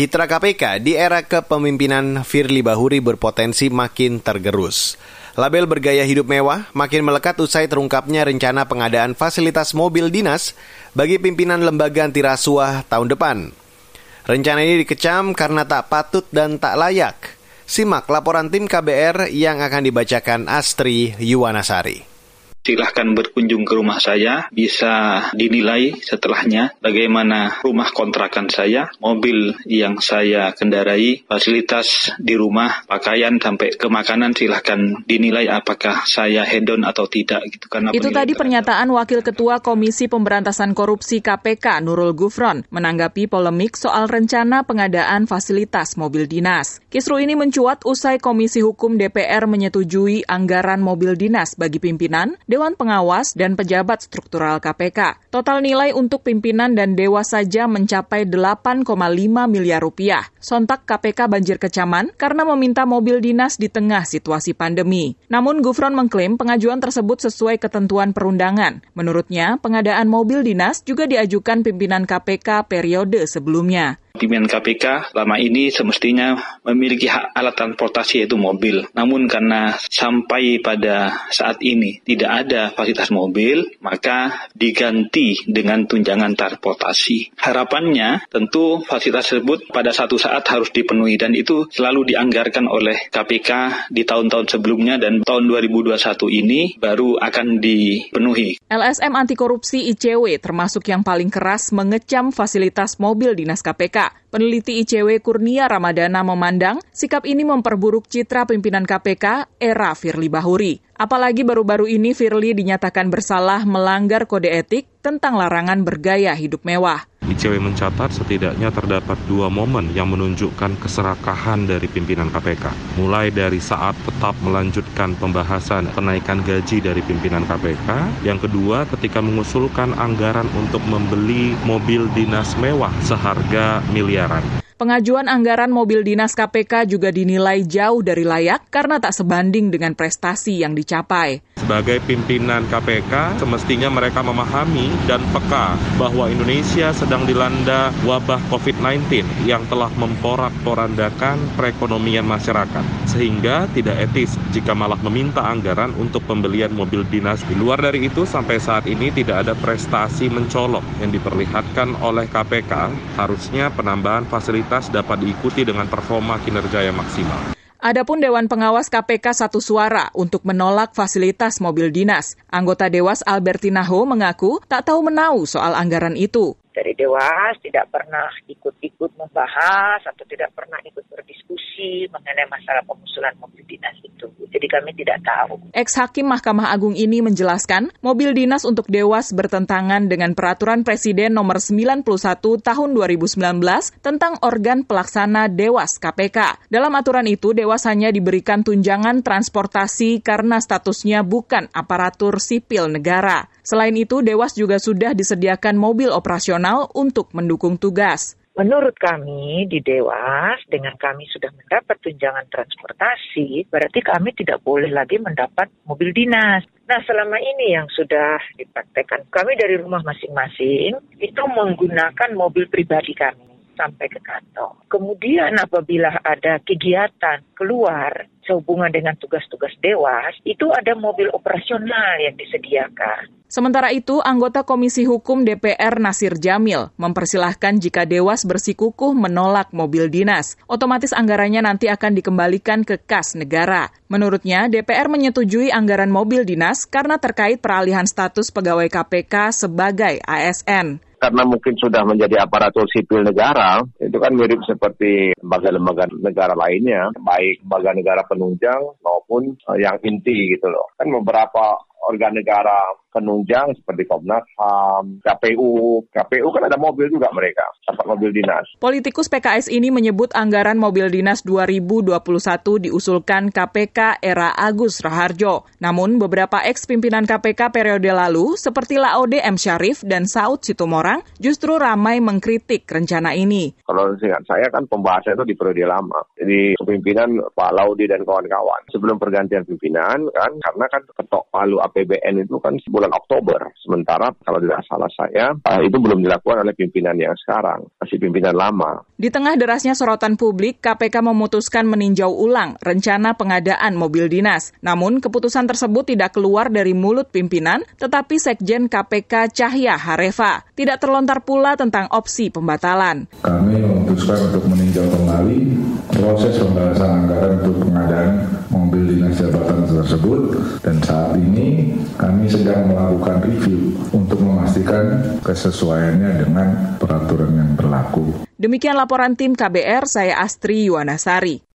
Citra KPK di era kepemimpinan Firly Bahuri berpotensi makin tergerus. Label bergaya hidup mewah makin melekat usai terungkapnya rencana pengadaan fasilitas mobil dinas bagi pimpinan lembaga anti rasuah tahun depan. Rencana ini dikecam karena tak patut dan tak layak. Simak laporan tim KBR yang akan dibacakan Astri Yuwanasari silahkan berkunjung ke rumah saya, bisa dinilai setelahnya bagaimana rumah kontrakan saya, mobil yang saya kendarai, fasilitas di rumah, pakaian sampai ke makanan silahkan dinilai apakah saya hedon atau tidak gitu karena Itu tadi pernyataan Wakil Ketua Komisi Pemberantasan Korupsi KPK Nurul Gufron menanggapi polemik soal rencana pengadaan fasilitas mobil dinas. Kisru ini mencuat usai Komisi Hukum DPR menyetujui anggaran mobil dinas bagi pimpinan Dewan Pengawas, dan pejabat struktural KPK. Total nilai untuk pimpinan dan dewas saja mencapai 8,5 miliar rupiah. Sontak KPK banjir kecaman karena meminta mobil dinas di tengah situasi pandemi. Namun Gufron mengklaim pengajuan tersebut sesuai ketentuan perundangan. Menurutnya, pengadaan mobil dinas juga diajukan pimpinan KPK periode sebelumnya. Pimpinan KPK selama ini semestinya memiliki hak alat transportasi yaitu mobil. Namun karena sampai pada saat ini tidak ada fasilitas mobil, maka diganti dengan tunjangan transportasi. Harapannya tentu fasilitas tersebut pada satu saat harus dipenuhi dan itu selalu dianggarkan oleh KPK di tahun-tahun sebelumnya dan tahun 2021 ini baru akan dipenuhi. LSM anti korupsi ICW termasuk yang paling keras mengecam fasilitas mobil dinas KPK. Peneliti ICW Kurnia Ramadana memandang sikap ini memperburuk citra pimpinan KPK era Firly Bahuri. Apalagi baru-baru ini Firly dinyatakan bersalah melanggar kode etik tentang larangan bergaya hidup mewah. ICW mencatat setidaknya terdapat dua momen yang menunjukkan keserakahan dari pimpinan KPK. Mulai dari saat tetap melanjutkan pembahasan kenaikan gaji dari pimpinan KPK. Yang kedua ketika mengusulkan anggaran untuk membeli mobil dinas mewah seharga miliaran. Pengajuan anggaran mobil dinas KPK juga dinilai jauh dari layak karena tak sebanding dengan prestasi yang dicapai. Sebagai pimpinan KPK, semestinya mereka memahami dan peka bahwa Indonesia sedang dilanda wabah COVID-19 yang telah memporak-porandakan perekonomian masyarakat. Sehingga tidak etis jika malah meminta anggaran untuk pembelian mobil dinas. Di luar dari itu, sampai saat ini tidak ada prestasi mencolok yang diperlihatkan oleh KPK. Harusnya penambahan fasilitas fasilitas dapat diikuti dengan performa kinerja yang maksimal. Adapun Dewan Pengawas KPK satu suara untuk menolak fasilitas mobil dinas. Anggota Dewas Albertina Ho mengaku tak tahu menau soal anggaran itu dari Dewas tidak pernah ikut-ikut membahas atau tidak pernah ikut berdiskusi mengenai masalah pengusulan mobil dinas itu. Jadi kami tidak tahu. Ex-Hakim Mahkamah Agung ini menjelaskan, mobil dinas untuk Dewas bertentangan dengan Peraturan Presiden nomor 91 tahun 2019 tentang organ pelaksana Dewas KPK. Dalam aturan itu, Dewas hanya diberikan tunjangan transportasi karena statusnya bukan aparatur sipil negara. Selain itu, Dewas juga sudah disediakan mobil operasional untuk mendukung tugas. Menurut kami di Dewas, dengan kami sudah mendapat tunjangan transportasi, berarti kami tidak boleh lagi mendapat mobil dinas. Nah, selama ini yang sudah dipraktekkan, kami dari rumah masing-masing itu menggunakan mobil pribadi kami sampai ke kantor. Kemudian apabila ada kegiatan keluar sehubungan dengan tugas-tugas dewas, itu ada mobil operasional yang disediakan. Sementara itu, anggota Komisi Hukum DPR Nasir Jamil mempersilahkan jika Dewas bersikukuh menolak mobil dinas, otomatis anggarannya nanti akan dikembalikan ke kas negara. Menurutnya, DPR menyetujui anggaran mobil dinas karena terkait peralihan status pegawai KPK sebagai ASN karena mungkin sudah menjadi aparatur sipil negara, itu kan mirip seperti lembaga-lembaga negara lainnya, baik lembaga negara penunjang maupun uh, yang inti gitu loh. Kan beberapa organ negara penunjang seperti Komnas HAM, KPU. KPU kan ada mobil juga mereka, dapat mobil dinas. Politikus PKS ini menyebut anggaran mobil dinas 2021 diusulkan KPK era Agus Raharjo. Namun beberapa ex pimpinan KPK periode lalu seperti Laode M. Syarif dan Saud Situmorang justru ramai mengkritik rencana ini. Kalau ingat saya kan pembahasan itu di periode lama. Jadi kepimpinan Pak Laudi dan kawan-kawan. Sebelum pergantian pimpinan kan, karena kan ketok palu APBN itu kan sebuah bulan Oktober. Sementara kalau tidak salah saya, uh, itu belum dilakukan oleh pimpinan yang sekarang, masih pimpinan lama. Di tengah derasnya sorotan publik, KPK memutuskan meninjau ulang rencana pengadaan mobil dinas. Namun, keputusan tersebut tidak keluar dari mulut pimpinan, tetapi Sekjen KPK Cahya Harefa. Tidak terlontar pula tentang opsi pembatalan. Kami memutuskan untuk meninjau kembali proses pembahasan anggaran untuk pengadaan mobil dinas jabatan tersebut dan saat ini kami sedang melakukan review untuk memastikan kesesuaiannya dengan peraturan yang berlaku. Demikian laporan tim KBR, saya Astri Yuwanasari.